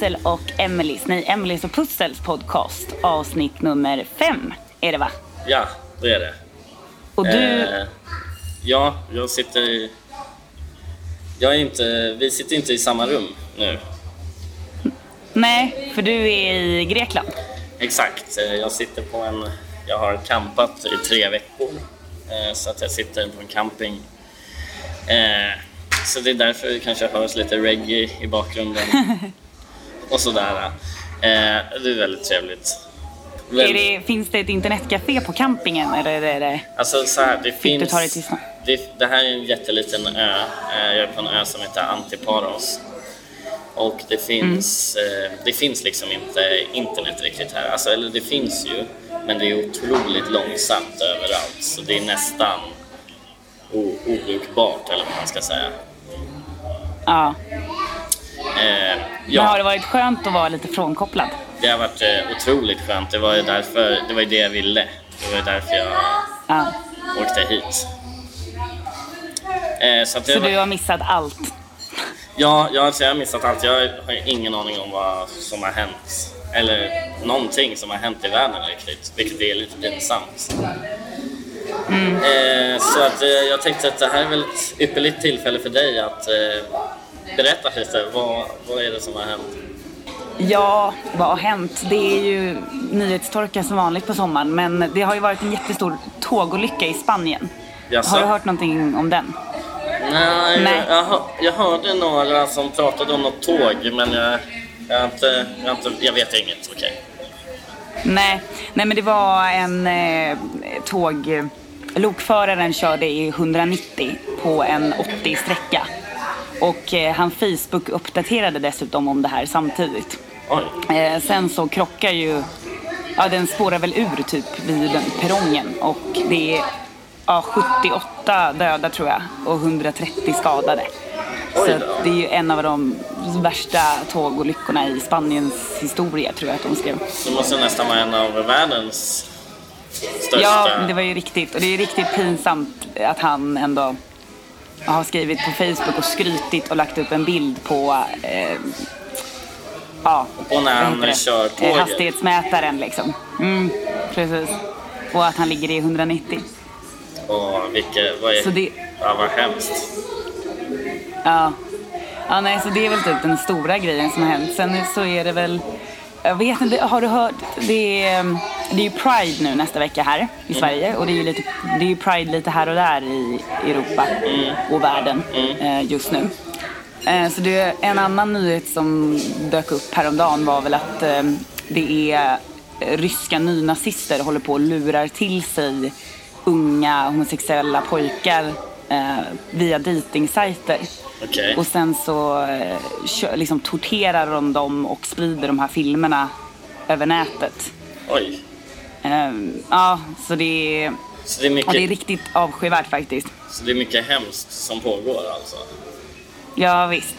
Pussel och Emelies, nej Emelies och Pussels podcast avsnitt nummer fem är det va? Ja, det är det. Och du, Eh, ja, jag sitter i... Jag är inte... Vi sitter inte i samma rum nu. nej, för du är i Grekland. Exakt. Eh, Jag sitter på en... Jag har campat i tre veckor. Eh, Så att jag sitter på en camping. Eh, Så det är därför det kanske hörs lite reggae i bakgrunden. Och sådär. Eh, Det är väldigt trevligt. Är det, finns det ett internetcafé på campingen eller är det... Alltså så här, det finns... du ta dig till snart? det, det här är en jätteliten ö. Eh, Jag är på en ö som heter Antiparos. Och det finns, Mm. eh, det finns liksom inte internet riktigt här. Alltså, eller det finns ju, men det är otroligt långsamt överallt. Så det är nästan obrukbart, eller vad man ska säga. Ja. Eh, Men har det ja, varit skönt att vara lite frånkopplad? det har varit eh, otroligt skönt. Det var ju därför, det var ju det jag ville. Det var ju därför jag Ja. åkte hit. Eh, så Så var- du har missat allt? Ja, jag, alltså, jag har missat allt. Jag har ingen aning om vad som har hänt. Eller någonting som har hänt i världen riktigt, vilket är lite pinsamt. Eh, så att, eh, jag tänkte att det här är väl ett ypperligt tillfälle för dig att eh, berätta lite. Vad, vad är det som har hänt? Ja, vad har hänt? Det är ju nyhetstorka som vanligt på sommaren men det har ju varit en jättestor tågolycka i Spanien. Jaså? Har du hört någonting om den? Nej, Nej. Jag, jag hörde några som pratade om något tåg, men jag, jag, inte, jag, inte, jag vet inget. Okej. Nej, nej men det var en eh, tåg... Lokföraren körde i 190 på en 80-sträcka. Och eh, han Facebook-uppdaterade dessutom om det här samtidigt. Oj. Eh, sen så krockar ju... Ja, den spårar väl ur typ vid den perrongen. Och det är ja, 78 döda tror jag och 130 skadade. Så det är ju en av de värsta tågolyckorna i Spaniens historia tror jag att de skrev. Det måste nästan vara en av världens största... Ja, det var ju riktigt. Och det är riktigt pinsamt att han ändå har skrivit på Facebook och skrytit och lagt upp en bild på eh, ja, Och när han kör Eh, tåget. Hastighetsmätaren liksom. Mm, precis. Och att han ligger i 190. Och vilket, vad är... Så det- Ja, vad hemskt. Ja. ja, nej, så det är väl typ den stora grejen som har hänt. Sen så är det väl, jag vet inte, har du hört? Det är, det är ju Pride nu nästa vecka här i Sverige. Och det är ju, lite, det är Pride lite här och där i Europa och världen eh, just nu. Eh, så det är en annan nyhet som dök upp häromdagen var väl att eh, det är eh, ryska nynazister håller på och lurar till sig unga homosexuella pojkar eh, via dejtingsajter. Okej. Och sen så eh, liksom torterar de dem och sprider de här filmerna över nätet. Oj. Eh, ja, så det är, Så det, är ja, mycket, det är riktigt avskyvärt faktiskt. så det är mycket hemskt som pågår alltså? Ja, visst.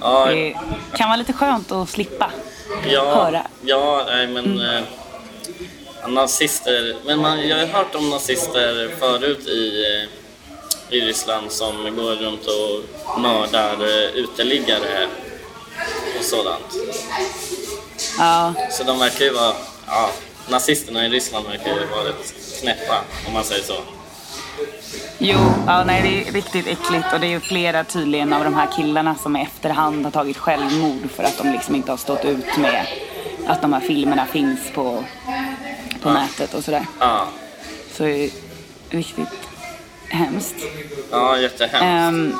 Ja, Det kan vara lite skönt att slippa ja, höra. ja nej, men... Eh, nazister... Men man, jag har hört om nazister förut i, eh, i Ryssland som går runt och mördar eh, uteliggare och sådant. Ja, Så de verkar ju vara... Ja, nazisterna i Ryssland verkar ju vara rätt knäppa, om man säger så. jo, ja, nej, det är riktigt äckligt och det är ju flera tydligen av de här killarna som i efterhand har tagit självmord för att de liksom inte har stått ut med att de här filmerna finns på, på nätet och sådär. Ja, Så det är riktigt hemskt. ja jättehemskt. Ehm,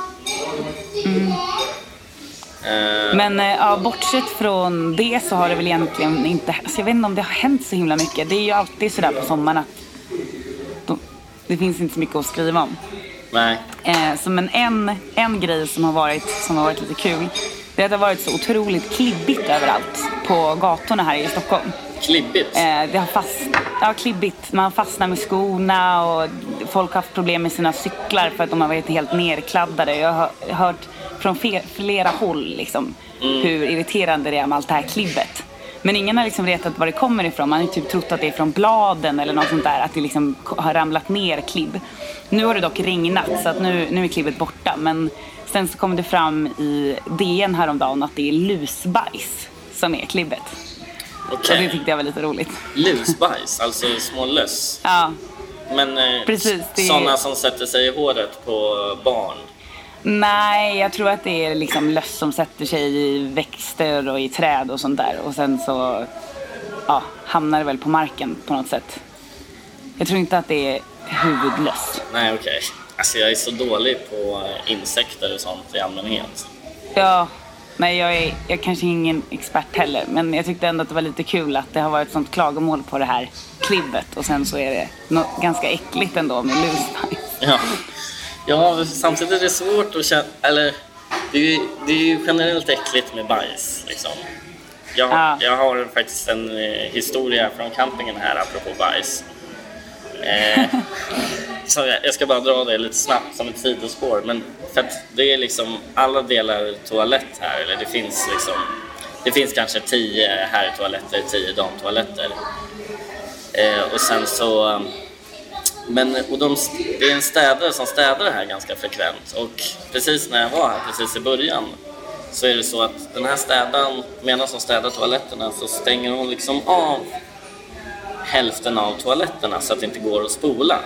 Eh, men eh, ja, bortsett från det så har det väl egentligen inte, alltså jag vet inte om det har hänt så himla mycket. Det är ju alltid sådär på sommaren att de, det finns inte så mycket att skriva om. nej. Eh, så men en, en grej som har, varit, som har varit lite kul, det har varit så otroligt klibbigt överallt på gatorna här i Stockholm. Klibbigt. Eh, det har fast, ja, klibbigt. Man fastnar med skorna och folk har haft problem med sina cyklar för att de har varit helt nerkladdade. Jag har hört från flera håll liksom, hur irriterande det är med allt det här klibbet. Men ingen har liksom vetat var det kommer ifrån. Man har typ trott att det är från bladen eller något sånt där. Att det liksom har ramlat ner klibb. Nu har det dock regnat så att nu, nu är klibbet borta. Men sen så kom det fram i DN häromdagen att det är lusbajs som är klibbet. Okej. Och det tyckte jag var lite roligt. Lusbajs, alltså små löss. Ja, Men eh, Precis, det sådana som sätter sig i håret på barn. Nej, jag tror att det är liksom löss som sätter sig i växter och i träd och sånt där. Och sen så ja, hamnar det väl på marken på något sätt. Jag tror inte att det är huvudlöss. Nej, okej. Alltså jag är så dålig på eh, insekter och sånt i allmänhet. Ja, nej jag är, jag är kanske ingen expert heller. Men jag tyckte ändå att det var lite kul att det har varit sånt klagomål på det här klibbet. Och sen så är det något ganska äckligt ändå med lusbajs. Ja. ja, samtidigt är det svårt att känna... Eller, det är, ju, det är ju generellt äckligt med bajs. Liksom. Jag, Ja. jag har faktiskt en eh, historia från campingen här apropå bajs. Eh, så jag, jag ska bara dra det lite snabbt som ett sidospår. Men för att det är liksom alla delar toalett här. Eller det finns liksom... Det finns kanske tio herrtoaletter, tio damtoaletter. Eh, och sen så... Men och de, det är en städare som städar här ganska frekvent och precis när jag var här precis i början så är det så att den här städaren, medan hon städar toaletterna så stänger hon liksom av hälften av toaletterna så att det inte går att spola.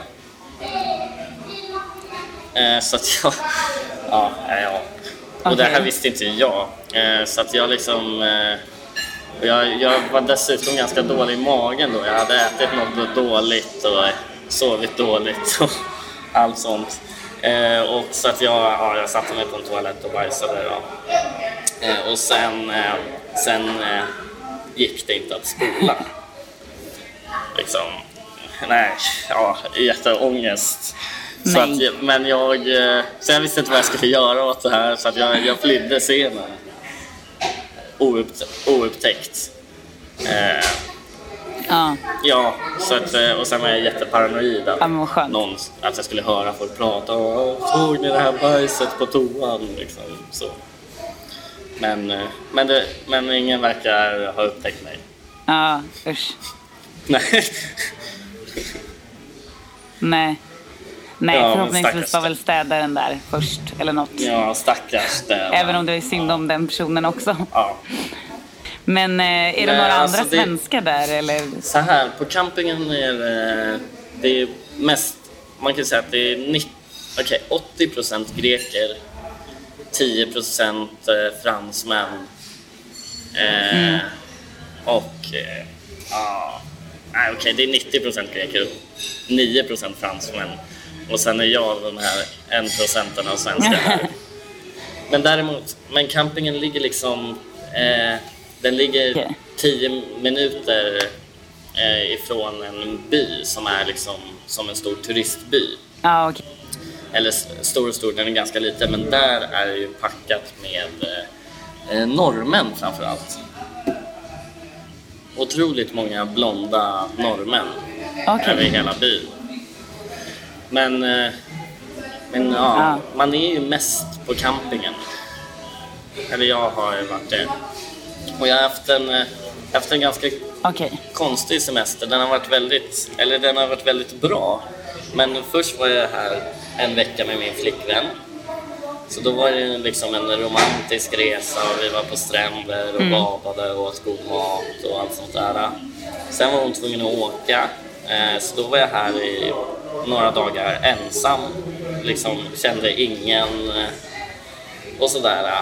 Eh, så att jag... Ja, ja, ja. Och det här visste inte jag. Eh, så att jag liksom... Eh, jag, jag var dessutom ganska dålig i magen då. Jag hade ätit något dåligt och sovit dåligt och allt sånt. Eh, och så att jag, ja, jag satte mig på en toalett och bajsade. Då. Eh, och sen, eh, sen gick det inte att spola. Liksom, nej, ja, jätteångest. Så att, men jag, eh, så jag visste inte vad jag skulle göra åt det här så att jag, jag flydde scenen. Oupptä- oupptäckt. Eh, Ja, ja, så att, eh, och sen var jag jätteparanoid att, Ja, någon, att jag skulle höra folk prata. Såg ni det här bajset på toan? Liksom, så. Men, eh, men, det, men ingen verkar ha upptäckt mig. ja usch. Nej. Nej. Nej, Ja, förhoppningsvis var väl städaren där först eller något. Ja, stackars städare. Även om det är synd om den personen också. Ja. Men eh, är det Nej, några alltså andra det- svenskar där eller? Så här, på campingen är det, det är mest, man kan säga att det är 90, okej, 80% greker, 10% eh, fransmän eh, och eh, ja, nej, okej, det är 90% greker och 9% fransmän och sen är jag den här 1% av svenskar. Men däremot, men campingen ligger liksom, eh, den ligger Okej. 10 minuter eh, ifrån en by som är liksom som en stor turistby. Ja, okej. Eller stor och stor, den är ganska liten, men där är det ju packat med eh, norrmän framför allt. Otroligt många blonda norrmän Okej. över hela byn. Men, eh, men ja, man är ju mest på campingen. Eller jag har varit det. Och jag har haft en, eh, haft en ganska Okej. konstig semester. Den har varit väldigt, eller den har varit väldigt bra. Men först var jag här en vecka med min flickvän. Så då var det liksom en romantisk resa och vi var på stränder och badade och åt god mat och allt sånt där. Sen var hon tvungen att åka. eh, Så då var jag här i några dagar ensam. Liksom kände ingen eh, och sådär.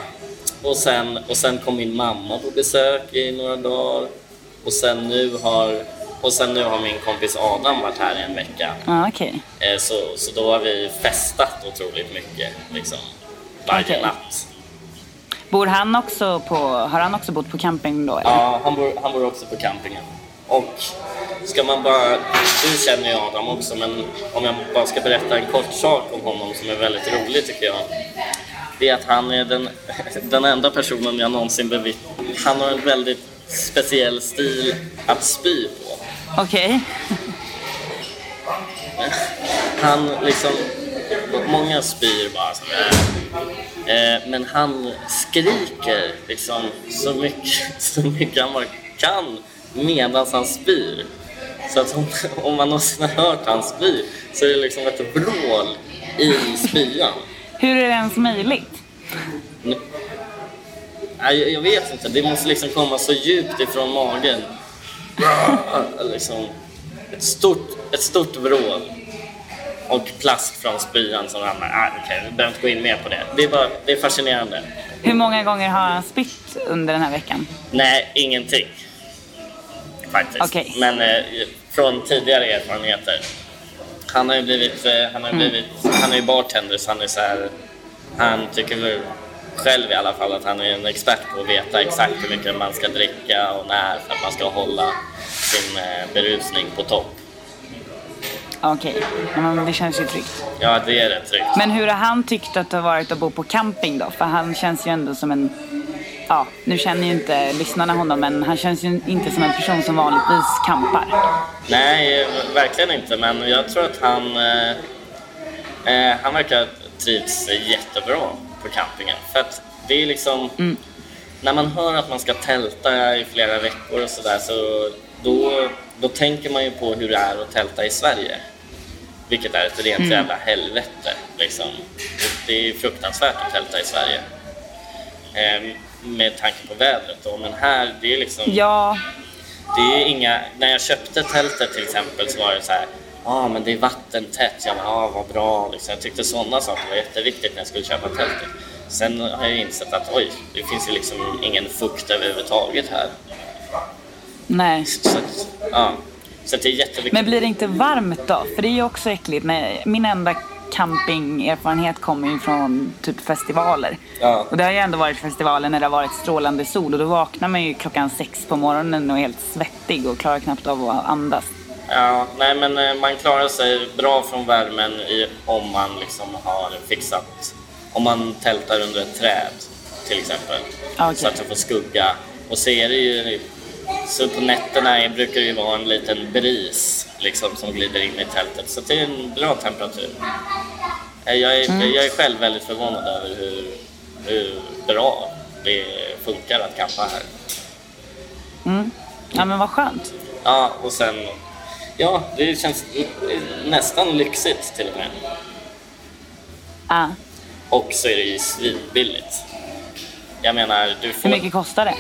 Och sen, och sen kom min mamma på besök i några dagar. Och sen nu har, och sen nu har min kompis Adam varit här i en vecka. Ja, okej. Eh, Så, så då har vi festat otroligt mycket. Liksom, varje Okej. natt. Bor han också på, har han också bott på camping då eller? Ja, han bor, han bor också på campingen. Och ska man bara... Du känner ju Adam också, men om jag bara ska berätta en kort sak om honom som är väldigt rolig tycker jag. Det är att han är den, den enda personen jag någonsin bevittnat. Han har en väldigt speciell stil att spy på. Okej. Han liksom... Många spyr bara sådär. Eh, men han skriker liksom så mycket, så mycket han bara kan medan han spyr. Så att om, om man någonsin har hört han spy så är det liksom ett vrål i spyan. Hur är det ens möjligt? Nej, jag vet inte, det måste liksom komma så djupt ifrån magen. Liksom, ett, stort, ett stort vrål. Och plast från spyan som ramlar. Ah, okay, vi behöver inte gå in mer på det. Det är, bara, det är fascinerande. Hur många gånger har han spytt under den här veckan? Nej, ingenting. Faktiskt. Okay. Men eh, från tidigare erfarenheter. Han har ju blivit, eh, han har mm. blivit, han är ju bartender så han är så här, han tycker väl själv i alla fall att han är en expert på att veta exakt hur mycket man ska dricka och när för att man ska hålla sin eh, berusning på topp. Okej, okay. men det känns ju tryggt. Ja, det är rätt tryggt. Men hur har han tyckt att det har varit att bo på camping då? För han känns ju ändå som en ja, nu känner ju inte lyssnarna honom men han känns ju inte som en person som vanligtvis kampar. Nej, verkligen inte men jag tror att han, eh, eh han verkar trivs jättebra på campingen. För att det är liksom, mm. när man hör att man ska tälta i flera veckor och sådär så då, då tänker man ju på hur det är att tälta i Sverige. Vilket är ett rent mm. jävla helvete. Liksom. Det är fruktansvärt att tälta i Sverige. Ehm, med tanke på vädret då. Men här, det är liksom... Ja. Det är inga... När jag köpte tältet till exempel så var det så här Ja, ah, men det är vattentätt. Jag bara, ah, vad bra. Liksom. Jag tyckte sådana saker var jätteviktigt när jag skulle köpa tältet. Sen har jag insett att oj, det finns ju liksom ingen fukt överhuvudtaget här. Nej. Så, ja. Så det är jätteviktigt. Men blir det inte varmt då? För det är ju också äckligt. Min enda campingerfarenhet kommer ju från typ festivaler. Ja. Och det har ju ändå varit festivaler när det har varit strålande sol och då vaknar man ju klockan sex på morgonen och är helt svettig och klarar knappt av att andas. Ja, nej men eh, man klarar sig bra från värmen i, om man liksom har fixat, om man tältar under ett träd till exempel. Okay. Så att det får skugga. Och så är det ju, så på nätterna brukar det ju vara en liten bris liksom som glider in i tältet. Så det är en bra temperatur. Eh, jag är, mm. jag är själv väldigt förvånad över hur, hur bra det funkar att campa här. Mm. Ja men vad skönt. Ja, och sen Ja, det känns nästan lyxigt till och med. Ah. Och så är det ju svinbilligt. Jag menar, du får... Hur mycket kostar det?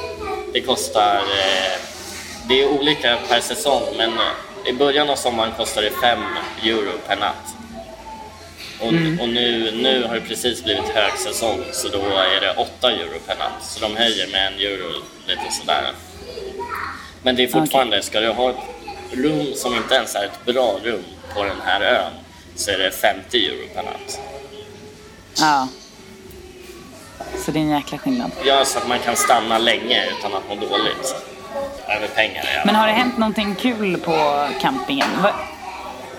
Det kostar... Eh, det är olika per säsong, men i början av sommaren kostar det 5 euro per natt. Och, mm. och nu, nu har det precis blivit högsäsong, så då är det 8 euro per natt. Så de höjer med en euro lite sådär. Men det är fortfarande, okay. ska du ha rum som inte ens är ett bra rum på den här ön så är det 50 euro per natt. Ja. Så det är en jäkla skillnad. Ja, så att man kan stanna länge utan att må dåligt. Över pengar ja. Men har det hänt någonting kul på campingen? Va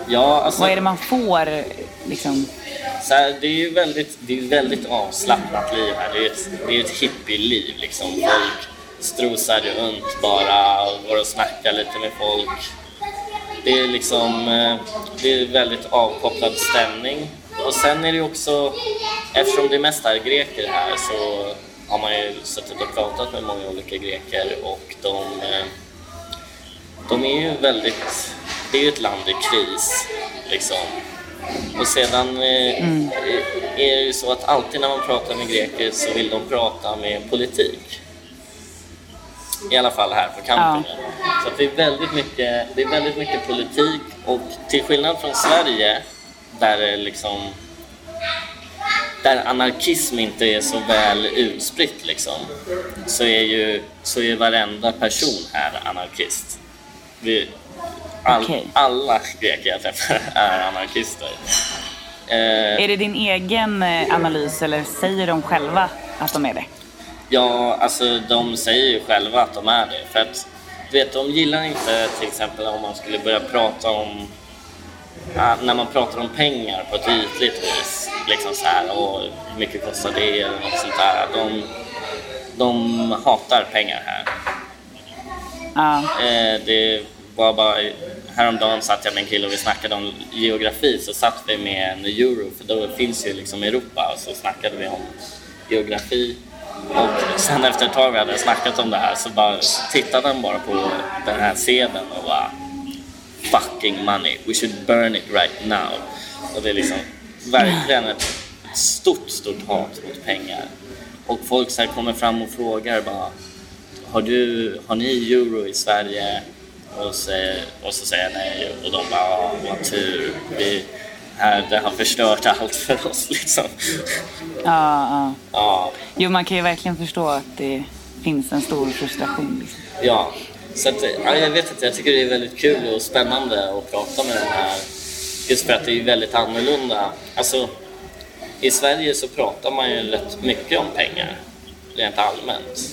ja, alltså, Vad är det man får liksom? Så här, det är ju väldigt, det är väldigt avslappnat liv här. Det är ett, det är ett hippieliv liksom. Folk strosar runt bara och går och snackar lite med folk. Det är liksom, eh, det är väldigt avkopplad stämning. Och sen är det också, eftersom det mest är greker här så har man ju suttit och pratat med många olika greker och de, eh, de är ju väldigt, det är ju ett land i kris liksom. Och sedan eh, mm. är det ju så att alltid när man pratar med greker så vill de prata med politik. I alla fall här på campingen. Ja. Så det, är väldigt mycket, det är väldigt mycket politik och till skillnad från Sverige där det liksom där anarkism inte är så väl utspritt liksom, så är ju så är varenda person här anarkist. Vi, all, okay. Alla greker jag träffar är anarkister. Eh, är det din egen eh, analys eller säger de själva att de är det? Ja, alltså de säger ju själva att de är det. För att, du vet, de gillar inte till exempel om man skulle börja prata om när man pratar om pengar på ett ytligt vis, liksom så här, och hur mycket kostar det eller något sånt där. De, de hatar pengar här. Ja. Eh, det var bara, häromdagen satt jag med en kille och vi snackade om geografi, så satt vi med en euro, för då finns ju liksom Europa, och så snackade vi om geografi. Och sen efter ett tag vi hade snackat om det här så bara tittade han bara på den här sedeln och bara fucking money. We should burn it right now. Och det är liksom verkligen ett stort, stort hat mot pengar. Och folk så kommer fram och frågar bara har, du, har ni euro i Sverige? Och så, och så säger jag nej och de bara vad tur. Vi, här, det har förstört allt för oss liksom. Ja, ja. Ja, Jo, man kan ju verkligen förstå att det finns en stor frustration. Liksom. ja. Så att, ja, jag vet inte, jag tycker det är väldigt kul och spännande att prata med den här. Just för att det är väldigt annorlunda. Alltså, i Sverige så pratar man ju rätt mycket om pengar, rent allmänt.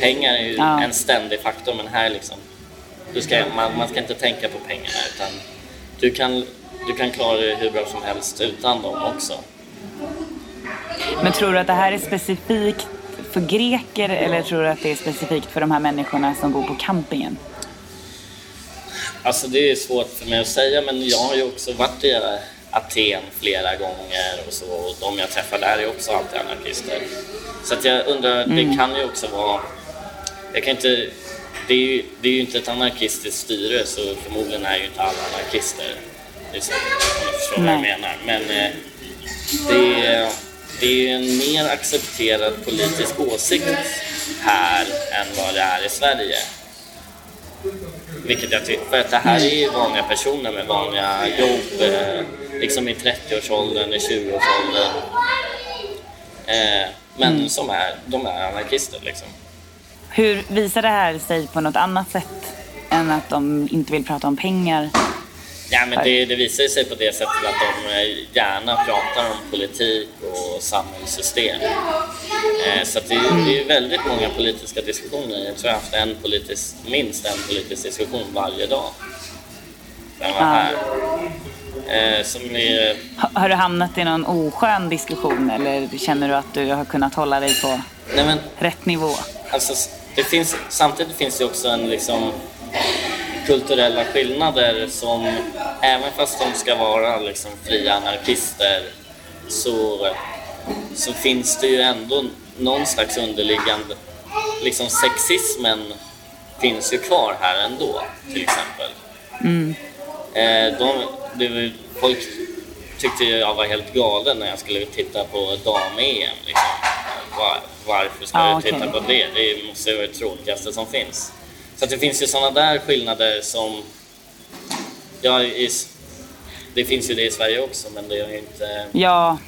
Pengar är ju Ja. en ständig faktor, men här liksom, du ska, man, man ska inte tänka på pengarna utan du kan, du kan klara dig hur bra som helst utan dem också. Men tror du att det här är specifikt för greker eller tror du att det är specifikt för de här människorna som bor på campingen? Alltså det är svårt för mig att säga men jag har ju också varit i Aten flera gånger och så och de jag träffar där är också alltid anarkister. Så att jag undrar, det kan ju också vara... Jag kan inte... Det är, ju, det är ju inte ett anarkistiskt styre så förmodligen är ju inte alla anarkister. Det är så, om du förstår vad jag Nej. menar. Men eh, det är, det är en mer accepterad politisk åsikt här än vad det är i Sverige. Vilket jag tycker, för att det här är ju vanliga personer med vanliga jobb, eh, liksom i 30-årsåldern, i 20-årsåldern. Eh, men som är, de är anarkister liksom. Hur visar det här sig på något annat sätt än att de inte vill prata om pengar? Ja, men det, det visar sig på det sättet att de eh, gärna pratar om politik och samhällssystem. Eh, så det, är- det är väldigt många politiska diskussioner. Jag tror jag har haft en politisk, minst en politisk diskussion varje dag. Den var här. Eh, är, Ha- Har du hamnat i någon oskön diskussion eller känner du att du har kunnat hålla dig på nej men, rätt nivå? Alltså, det finns, samtidigt finns det också en liksom kulturella skillnader som även fast de ska vara liksom fria anarkister så, så finns det ju ändå någon slags underliggande liksom sexismen finns ju kvar här ändå till exempel. Eh, de, det folk tyckte jag var helt galen när jag skulle titta på dam-EM. Liksom. Var, varför ska Ah, jag titta på det? Det måste vara det tråkigaste som finns. Så det finns ju sådana där skillnader som... Ja, i, det finns ju det i Sverige också, men det är ju inte... Ja,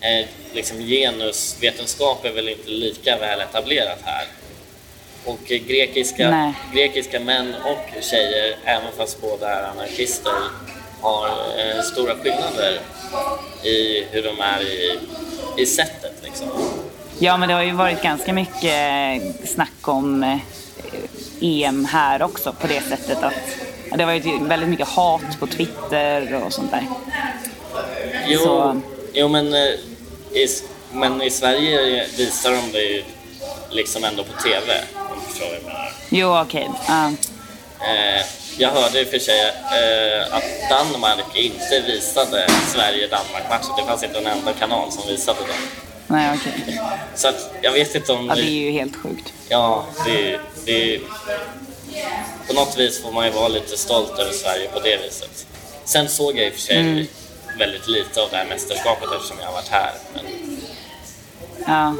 Eh, liksom genusvetenskap är väl inte lika väl etablerat här. Och eh, grekiska, Nej. grekiska män och tjejer, även fast båda är anarkister, har eh, stora skillnader i hur de är i, i sättet. Liksom. ja, men det har ju varit ganska mycket snack om eh, EM här också på det sättet att det har varit väldigt mycket hat på Twitter och sånt där. Jo, Så- jo men, eh, men i Sverige visar de det ju liksom ändå på TV, om du förstår vad jag menar. Jo, okej. Ja. Eh, jag hörde i och för sig eh, att Danmark inte visade Sverige-Danmark-matchen. Det fanns inte en enda kanal som visade den. Nej, okej. Så att jag vet inte om... Ja, det är ju helt sjukt. Ja, det, det... På något vis får man ju vara lite stolt över Sverige på det viset. Sen såg jag i och för sig väldigt lite av det här mästerskapet eftersom jag har varit här. Men, Ja.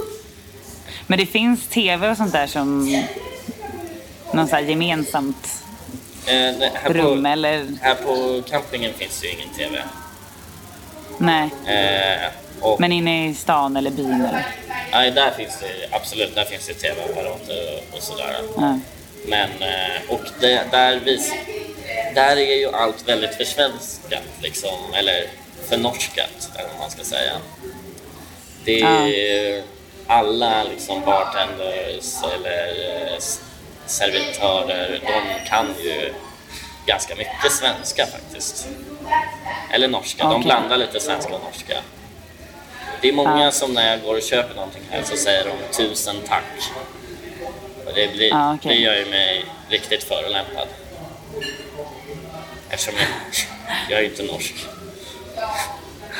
Men det finns tv och sånt där som någon så här gemensamt eh, nej, här, rum på, eller? här på campingen finns det ju ingen TV. Nej. Eh, och, Men inne i stan eller byn eller? nej, där finns det absolut där finns det TV-apparater och, och sådär. Ja. Men, eh, och det, där, vis, där är ju allt väldigt försvenskat, liksom, eller förnorskat, eller vad man ska säga. Det är ju alla liksom bartenders eller eh, servitörer, de kan ju ganska mycket svenska faktiskt. Eller norska, de Okej. blandar lite svenska och norska. Det är många Ja. som när jag går och köper någonting här så säger de tusen tack. Och det, blir, Ja, okej. det gör ju mig riktigt förolämpad. Eftersom jag, jag är inte norsk.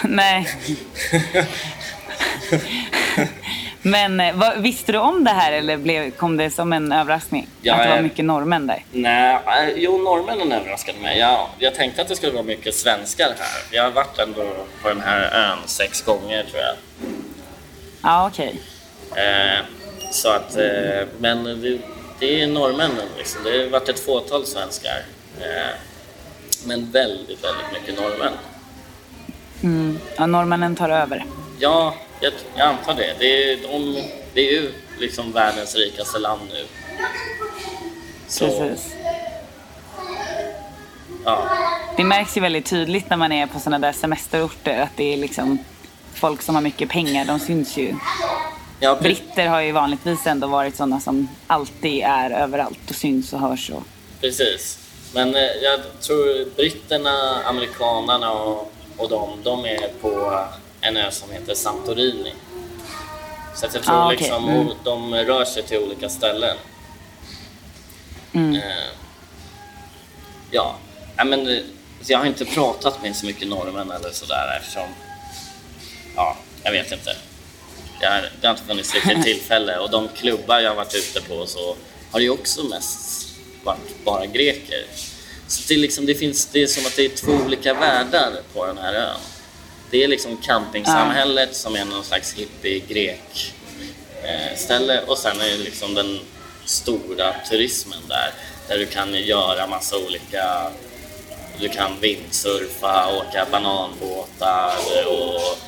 Nej. Men eh, vad, visste du om det här eller blev, kom det som en överraskning? Ja, att det var mycket norrmän där? Nej, eh, jo norrmännen överraskade mig. Jag, jag tänkte att det skulle vara mycket svenskar här. Jag har varit ändå på den här ön sex gånger tror jag. Ja, okej. Eh, så att, eh, men det, det är norrmännen liksom. Det har varit ett fåtal svenskar. Eh, men väldigt, väldigt mycket norrmän. Mm. Ja, norrmännen tar över. Ja, jag, jag antar det. Det är, de, det är ju liksom världens rikaste land nu. Så, Precis. ja. Det märks ju väldigt tydligt när man är på sådana där semesterorter att det är liksom folk som har mycket pengar, de syns ju. Ja, Britter har ju vanligtvis ändå varit sådana som alltid är överallt och syns och hörs. Och... precis. Men eh, jag tror britterna, amerikanerna och, och de, de är på en ö som heter Santorini. Så jag tror Ah, okej. liksom Mm. de rör sig till olika ställen. Mm. Eh, ja, ja men eh, jag har inte pratat med så mycket norrmän eller sådär eftersom, ja, jag vet inte. Det har, det har inte funnits riktigt tillfälle och de klubbar jag har varit ute på så har ju också mest varit bara greker. Så det är, liksom, det, finns, det är som att det är två olika världar på den här ön. Det är liksom campingsamhället som är någon slags hippie-grek eh, ställe och sen är det liksom den stora turismen där, där du kan göra massa olika du kan vindsurfa, åka bananbåtar och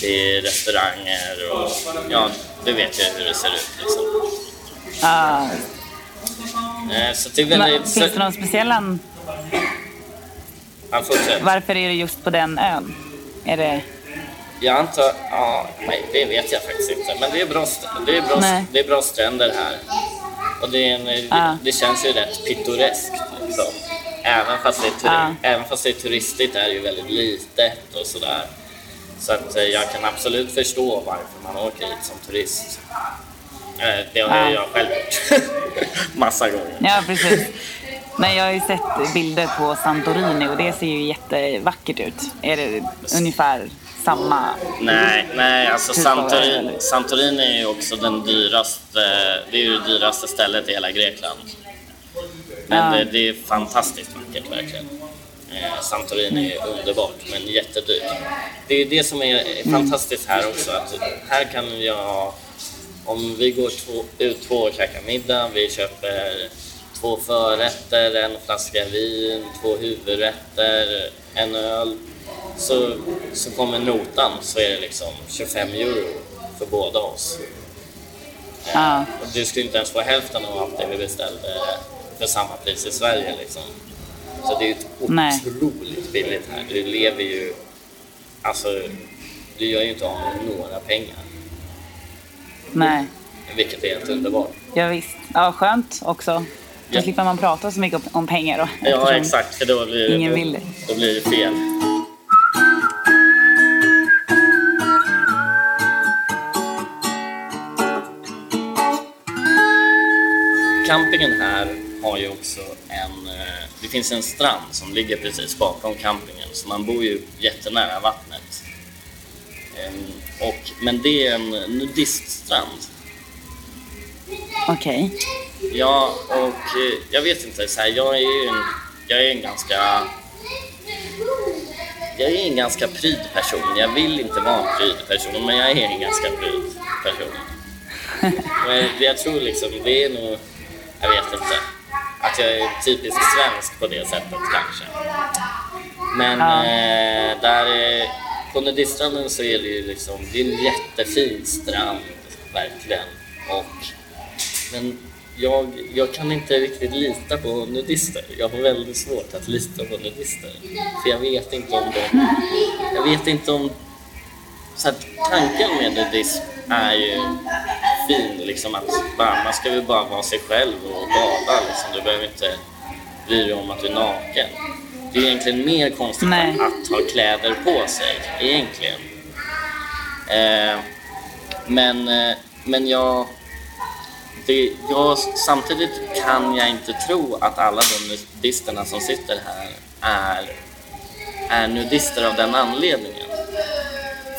det är restauranger och ja, du vet ju hur det ser ut liksom. Ah, Eh, Så det är men, väldigt... finns det någon speciell an... Varför är det just på den ön? Är det... Jag antar... Ja, nej, det vet jag faktiskt inte. Men det är bra, det är bra, Nej. det är bra stränder här. Och det, är en, Ja. det känns ju rätt pittoreskt. Liksom. Även, fast det är turi- Ja. även fast det är turistigt är det ju väldigt litet och sådär. Så att eh, jag kan absolut förstå varför man åker hit som turist. Eh, Det har Ja. jag själv gjort. Massa gånger. Ja, precis. Men jag har ju sett bilder på Santorini och det ser ju jättevackert ut. Är det ungefär samma? Nej, nej alltså Typ Santorini? Santorini är ju också den dyraste, det är ju det dyraste stället i hela Grekland. Men Ja. det, det är fantastiskt vackert verkligen. Eh, Santorini är underbart men jättedyrt. Det är det som är fantastiskt här också. Att här kan jag, om vi går två, ut två och käkar middag, vi köper två förrätter, en flaska vin, två huvudrätter, en öl. Så, så kommer notan så är det liksom 25 euro för båda oss. Ja. Och du skulle inte ens få hälften av allt det vi beställde för samma pris i Sverige. Liksom. Så det är ju Nej. otroligt billigt här. Du lever ju... Alltså, du gör ju inte av med några pengar. Nej. Vilket är helt underbart. Ja, visst. Ja, skönt också. Då Ja. slipper man prata så mycket om- pengar då. Ja, exakt. För då blir, ingen vill det. då blir det fel. Campingen här har ju också en... eh, Det finns en strand som ligger precis bakom campingen, så man bor ju jättenära vattnet. Ehm, Och, men det är en nudiststrand. Okej. Ja, och eh, jag vet inte, så här, jag är en, jag är en ganska... Jag är en ganska pryd person. Jag vill inte vara en pryd person, men jag är en ganska pryd person. Men jag tror liksom, det är nog... Jag vet inte. Att jag är typiskt svensk på det sättet kanske. Men Ja. eh, där på nudiststranden så är det ju liksom, det är en jättefin strand, verkligen. Och men jag, jag kan inte riktigt lita på nudister. Jag har väldigt svårt att lita på nudister. För jag vet inte om de... Jag vet inte om... Så att tanken med nudism är ju fin, liksom att bara, man ska väl bara vara sig själv och bada. Liksom. Du behöver inte bry dig om att du är naken. Det är egentligen mer konstigt Nej. att ha kläder på sig, egentligen. Eh, men, eh, men jag, det, jag, samtidigt kan jag inte tro att alla de nudisterna som sitter här är, är nudister av den anledningen.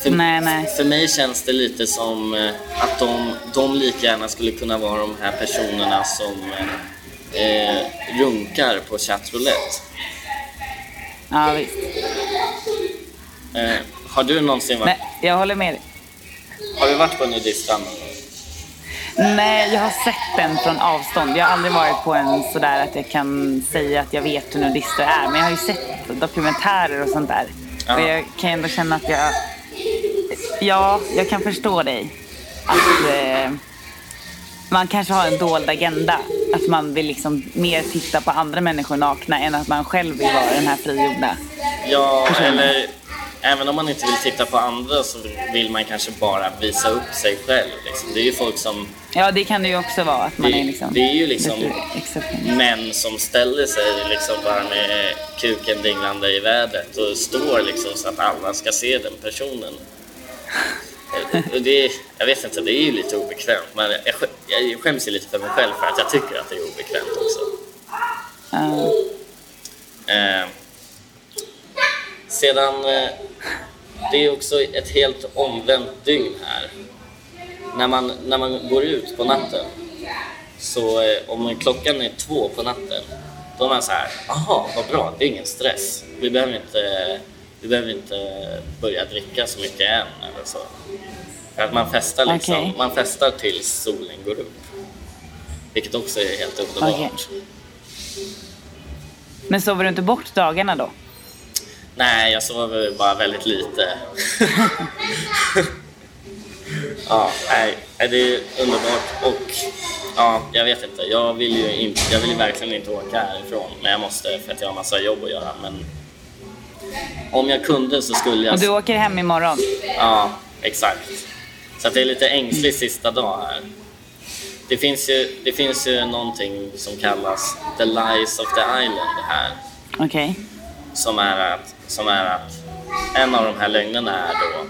För, Nej, nej. för mig känns det lite som eh, att de, de lika gärna skulle kunna vara de här personerna som eh, runkar på chatroulette. Ja, visst. Eh, har du någonsin varit, Nej, jag håller med dig. har du varit på nudiststrand? Nej, jag har sett den från avstånd. Jag har aldrig varit på en sådär att jag kan säga att jag vet hur nudister är. Men jag har ju sett dokumentärer och sånt där. Ja. Och jag kan ändå känna att jag... Ja, jag kan förstå dig. Att eh, man kanske har en dold agenda. Att man vill liksom mer titta på andra människor nakna än att man själv vill vara den här frigjorda. Ja, eller även om man inte vill titta på andra så vill man kanske bara visa upp sig själv. Liksom. Det är ju folk som, Ja, det kan det ju också vara. Att man Det- är liksom... det är ju liksom- män som ställer sig liksom bara med kuken dinglande i vädret och står liksom så att alla ska se den personen. Eh, det, jag vet inte, det är ju lite obekvämt men jag, jag skäms ju lite för mig själv för att jag tycker att det är obekvämt också. Uh. Eh, sedan, eh, det är också ett helt omvänt dygn här. När man, när man går ut på natten, så eh, om klockan är två på natten, då är man så här, jaha, vad bra, det är ingen stress. Vi behöver inte, vi behöver inte börja dricka så mycket än eller så. För att man festar liksom, Okej. man festar tills solen går upp. Vilket också är helt underbart. Okej. Men sover du inte bort dagarna då? Nej, jag sover bara väldigt lite. ja, nej, det är underbart och ja, jag vet inte. Jag vill ju inte, jag vill verkligen inte åka härifrån, men jag måste för att jag har massa jobb att göra. Men om jag kunde så skulle jag... Och du åker hem imorgon? Ja, exakt. Så det är lite ängslig sista dag här. Det finns, ju, det finns ju någonting som kallas the lies of the island här Okej. som är att, som är att en av de här lögnerna är då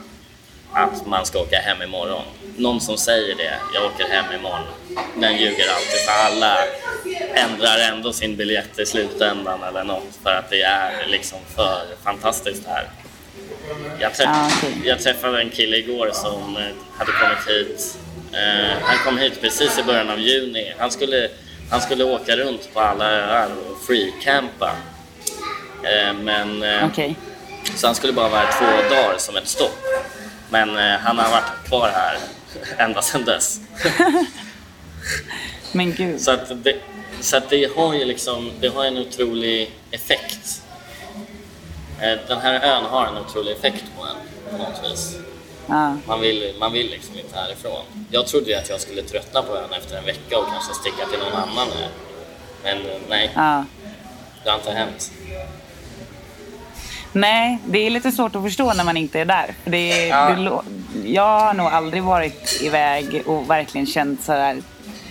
att man ska åka hem imorgon. Någon som säger det, jag åker hem imorgon, den ljuger alltid för alla ändrar ändå sin biljett i slutändan eller något för att det är liksom för fantastiskt här. Jag, träff- Ah, okej. jag träffade en kille igår som eh, hade kommit hit. Eh, han kom hit precis i början av juni. Han skulle, han skulle åka runt på alla öar och free-campa. Eh, men, eh, Okej. Så han skulle bara vara två dagar som ett stopp. Men eh, han har varit kvar här ända sedan dess. Men gud. Så att det, så att det har ju liksom, det har en otrolig effekt. Eh, Den här ön har en otrolig effekt på en på något vis. Ja. Man vill, man vill liksom inte härifrån. Jag trodde ju att jag skulle tröttna på ön efter en vecka och kanske sticka till någon annan ö. Men eh, nej, ja. det har inte hänt. Nej, det är lite svårt att förstå när man inte är där. Det, Ja. det, jag har nog aldrig varit iväg och verkligen känt sådär,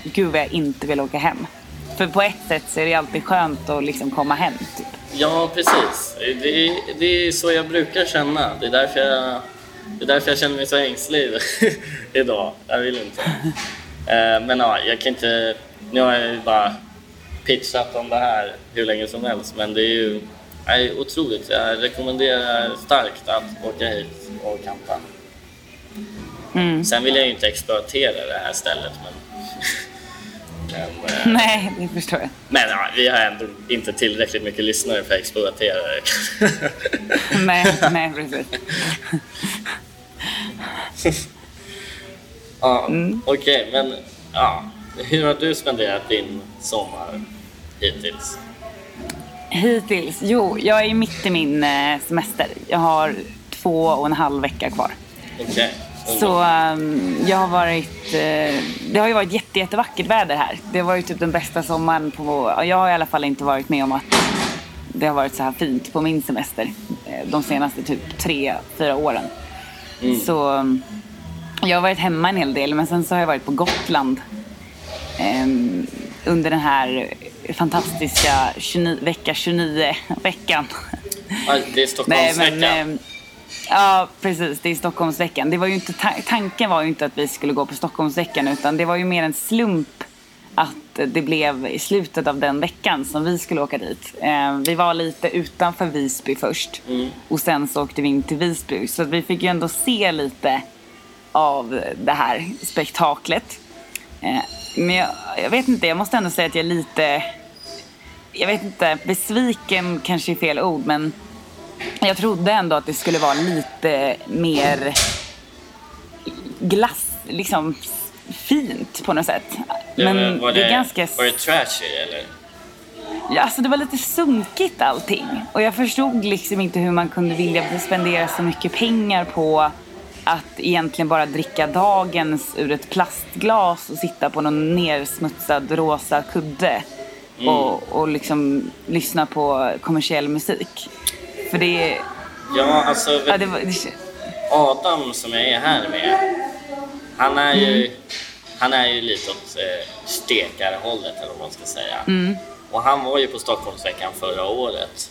gud vad jag inte vill åka hem. För på ett sätt så är det alltid skönt att liksom komma hem. Typ. Ja, precis. Det är, det är så jag brukar känna. Det är därför jag, det är därför jag känner mig så ängslig idag. Jag vill inte. Eh, Men ja, jag kan inte... Nu har jag ju bara pitchat om det här hur länge som helst, men det är ju nej, otroligt. Jag rekommenderar starkt att åka hit och campa. Mm. Sen vill jag ju inte exploatera det här stället, men... men eh, Nej, det förstår jag. men ja, vi har ändå inte tillräckligt mycket lyssnare för att exploatera det. Nej, nej precis. ja, Mm. Okej, men ja, hur har du spenderat din sommar hittills? Hittills? Jo, jag är mitt i min eh, semester. Jag har två och en halv vecka kvar. Okej. Så ehm, jag har varit, eh, det har ju varit jätte, jättevackert väder här. Det var ju typ den bästa sommaren på, ja, jag har i alla fall inte varit med om att det har varit så här fint på min semester eh, de senaste typ tre, fyra åren. Så ehm, jag har varit hemma en hel del men sen så har jag varit på Gotland ehm, under den här fantastiska 29, vecka 29 veckan. Ja, det är Stockholmsveckan. ehm, ja, precis. Det är Stockholmsveckan. Det var ju inte, ta- tanken var ju inte att vi skulle gå på Stockholmsveckan utan det var ju mer en slump att det blev i slutet av den veckan som vi skulle åka dit. Eh, vi var lite utanför Visby först och sen så åkte vi in till Visby. Så vi fick ju ändå se lite av det här spektaklet. Men jag, jag vet inte, jag måste ändå säga att jag är lite, jag vet inte, besviken kanske är fel ord men jag trodde ändå att det skulle vara lite mer glass, liksom fint på något sätt. Men var det, är ganska... Var det trashy eller? Ja, alltså det var lite sunkigt allting. Och jag förstod liksom inte hur man kunde vilja spendera så mycket pengar på att egentligen bara dricka dagens ur ett plastglas och sitta på någon nersmutsad rosa kudde. Mm. Och, och liksom lyssna på kommersiell musik. För det... Ja, alltså Ja, det var, det, Adam som jag är här med, han är ju, Mm. han är ju lite åt eh, stekarhållet eller vad man ska säga. Mm. Och han var ju på Stockholmsveckan förra året.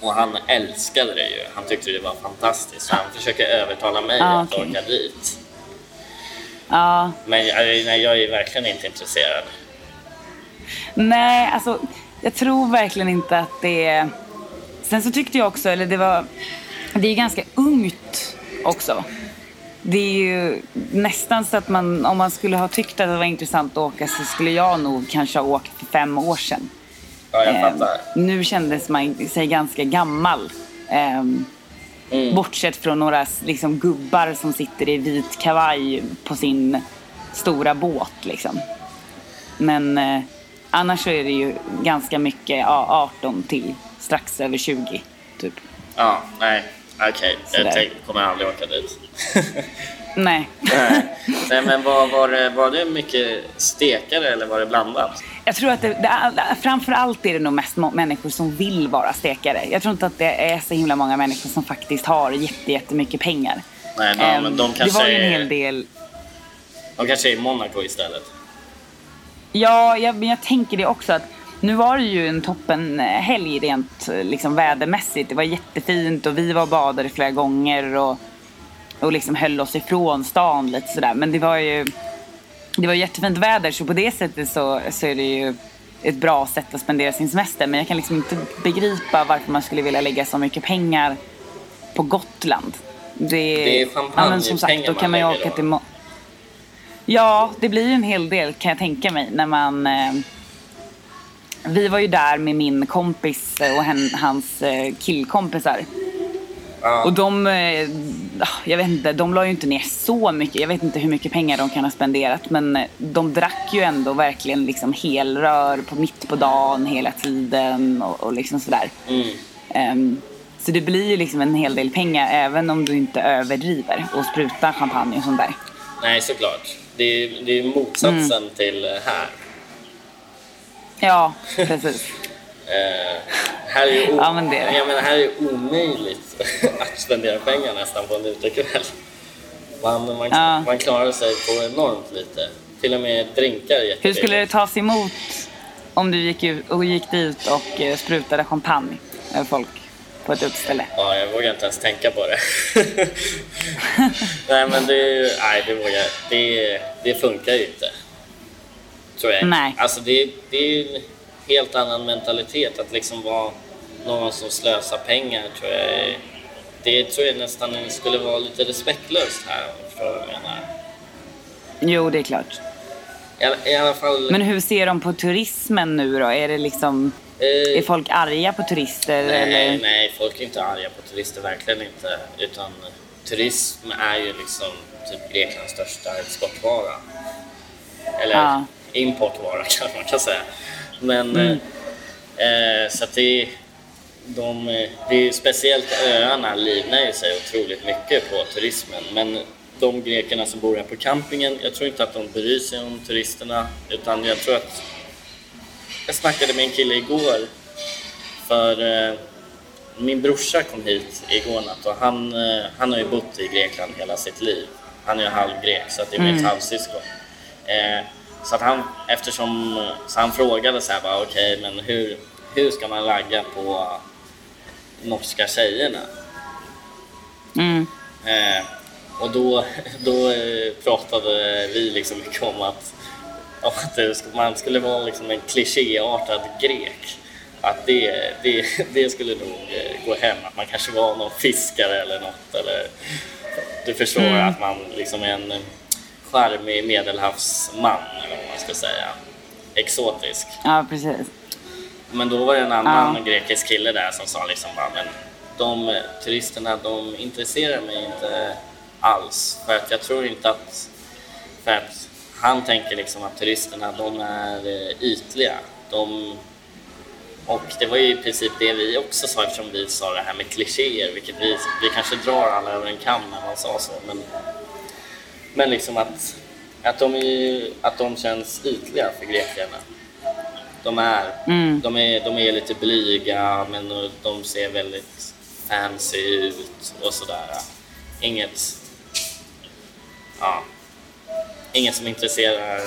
Och han älskade det ju. Han tyckte det var fantastiskt. Så han försöker övertala mig Ah, att okej. åka dit. ja, Men jag, nej, jag är verkligen inte intresserad. Nej, alltså jag tror verkligen inte att det är... Sen så tyckte jag också, eller det var... Det är ganska ungt också. Det är ju nästan så att man, om man skulle ha tyckt att det var intressant att åka så skulle jag nog kanske ha åkt för fem år sedan. Ja, jag Ehm, fattar. nu kändes man sig ganska gammal. Ehm, Mm. Bortsett från några liksom, gubbar som sitter i vit kavaj på sin stora båt. Liksom. Men eh, annars så är det ju ganska mycket ja, 18 till strax över 20. Typ. Ja, nej. Okej, jag Sådär. tänk, kommer aldrig åka dit. Nej. nej, men var, var, det, var det mycket stekare eller var det blandat? Jag tror att det, det, framför allt är det nog mest människor som vill vara stekare. Jag tror inte att det är så himla många människor som faktiskt har jätte, jättemycket pengar. Nej, de, Ehm, men de det kanske var ju en hel del De kanske är i Monaco istället. Ja, jag, men jag tänker det också att nu var det ju en toppen helg rent liksom, vädermässigt. Det var jättefint och vi var och badade flera gånger och, och liksom höll oss ifrån stan lite sådär. Men det var ju det var jättefint väder så på det sättet så, så är det ju ett bra sätt att spendera sin semester. Men jag kan liksom inte begripa varför man skulle vilja lägga så mycket pengar på Gotland. Det, Det är ja, men som sagt, champagnepengar då kan man ju åka då. till Mo- Ja, det blir ju en hel del kan jag tänka mig när man... Eh, vi var ju där med min kompis och hen, hans eh, killkompisar. Ja. Och de, eh, ah, jag vet inte, de la ju inte ner så mycket. Jag vet inte hur mycket pengar de kan ha spenderat. Men eh, de drack ju ändå verkligen liksom helrör på mitt på dagen hela tiden och, och liksom sådär. Mm. Ehm, så det blir ju liksom en hel del pengar även om du inte överdriver och sprutar champagne och sånt där. Nej, såklart. Det är, det är motsatsen Mm. till här. Ja, precis. Eh, här är ju o- Ja, men det är det. Jag menar, här är omöjligt att spendera pengar nästan på en utekväll. Man, man, Ja. man klarar sig på enormt lite. Till och med drinkar är Hur skulle det tas emot om du gick, ut, och gick dit och eh, sprutade champagne över folk på ett utställe? Ja, jag vågar inte ens tänka på det. nej, men det, nej, det, vågar, det, det funkar ju inte. Tror jag. Nej. Alltså det, det är helt annan mentalitet att liksom vara någon som slösar pengar tror jag. är- Det tror jag nästan skulle vara lite respektlöst här vad jag menar. Jo, det är klart. I, I alla fall... Men hur ser de på turismen nu då? Är det liksom... eh, Är folk arga på turister Nej, eller? nej, folk är inte arga på turister, verkligen inte. Utan turism är ju liksom typ Greklands största exportvara. Eller Ja. importvara kanske man kan säga. Men Mm. eh, så att det de, eh, det är speciellt öarna livnär ju sig otroligt mycket på turismen. Men de grekerna som bor här på campingen, jag tror inte att de bryr sig om turisterna. Utan jag tror att... Jag snackade med en kille igår för eh, min brorsa kom hit igår natt och han, eh, han har ju bott i Grekland hela sitt liv. Han är ju halvgrek så att det är mitt halvsyskon. Eh, så att han, eftersom, så han frågade så här bara okej men hur, hur ska man ragga på norska tjejerna? Mm. Eh, och då, då eh, pratade vi liksom mycket om att om att man skulle vara liksom en klichéartad grek. Att det, det, det skulle nog eh, gå hem, att man kanske var någon fiskare eller något. Eller, du förstår Mm. att man liksom är en charmig medelhavsman, eller vad man ska säga. Exotisk. Ja, precis. Men då var det en annan Ja. grekisk kille där som sa liksom bara, men de turisterna de intresserar mig inte alls. För att jag tror inte att, för att han tänker liksom att turisterna de är eh, ytliga. De, och det var ju i princip det vi också sa eftersom vi sa det här med klichéer, vilket vi, vi kanske drar alla över en kam när man sa så. Men, men liksom att, att, de är, att de känns ytliga för grekerna. De är, Mm. de är, de är lite blyga men de ser väldigt fancy ut och sådär. Inget, ja, inget som intresserar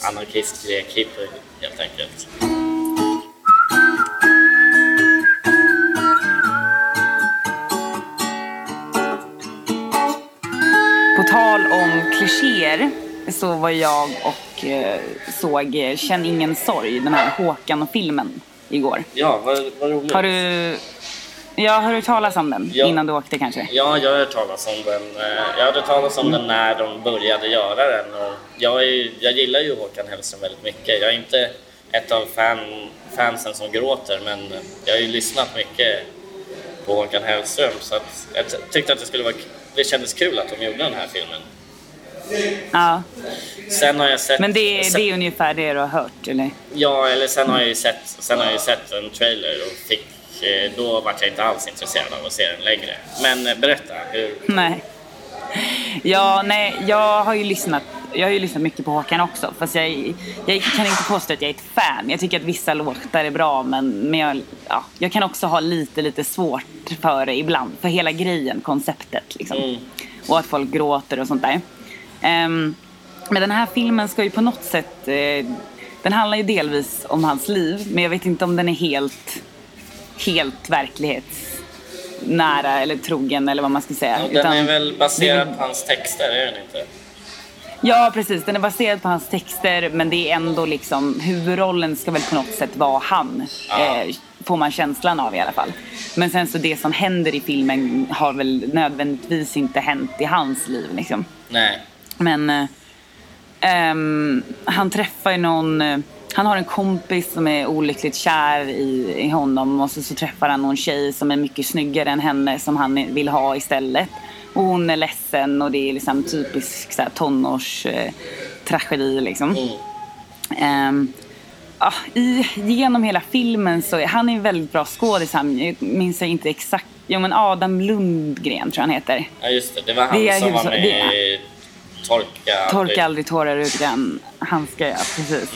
anarkist grek hippie helt enkelt. Klichéer så var jag och eh, såg eh, Känn ingen sorg, den här Håkan-filmen igår. Ja, vad, vad roligt. Har du... Ja, har du hört talas om den Ja. innan du åkte kanske? Ja, jag har hört talas om den. eh, Jag hörde talas om den när de började göra den. Och jag, är, jag gillar ju Håkan Hellström väldigt mycket. Jag är inte ett av fan, fansen som gråter, men jag har ju lyssnat mycket på Håkan Hellström. Så att jag tyckte att det skulle vara det kändes kul att de gjorde den här filmen. Ja. Sen har jag sett... Men det, sen, det är ungefär det du har hört, eller? Ja, eller sen har jag ju sett, sen har jag ju sett en trailer och fick... eh, Då var jag inte alls intresserad av att se den längre. Men eh, berätta, hur... Nej. Ja, nej, jag har ju lyssnat jag har ju lyssnat mycket på Håkan också. Fast jag, jag kan inte påstå att jag är ett fan. Jag tycker att vissa låtar är bra men, men jag, ja, jag kan också ha lite, lite svårt för det ibland. För hela grejen, konceptet liksom. Mm. Och att folk gråter och sånt där. Ehm, men den här filmen ska ju på något sätt... eh, den handlar ju delvis om hans liv. Men jag vet inte om den är helt, helt verklighetsnära eller trogen eller vad man ska säga. Och den Utan- är väl baserad är- på hans texter, är den inte? Ja, precis. Den är baserad på hans texter men det är ändå liksom huvudrollen ska väl på något sätt vara han. Ja. Eh, får man känslan av i alla fall. Men sen så det som händer i filmen har väl nödvändigtvis inte hänt i hans liv liksom. Nej. Men eh, ehm, han träffar ju någon, eh, han har en kompis som är olyckligt kär i, i honom och så, så träffar han någon tjej som är mycket snyggare än henne som han vill ha istället. Och hon är ledsen och det är liksom typisk så här, tonårs eh, tragedi liksom. Mm. Ehm, ja, i, genom hela filmen så är han är en väldigt bra skådis. Jag minns jag inte exakt. Jo men Adam Lundgren tror jag han heter. Ja, just det. Det var han Det är som var med i Torka. Torka aldrig tårar ur den handskar, ja precis.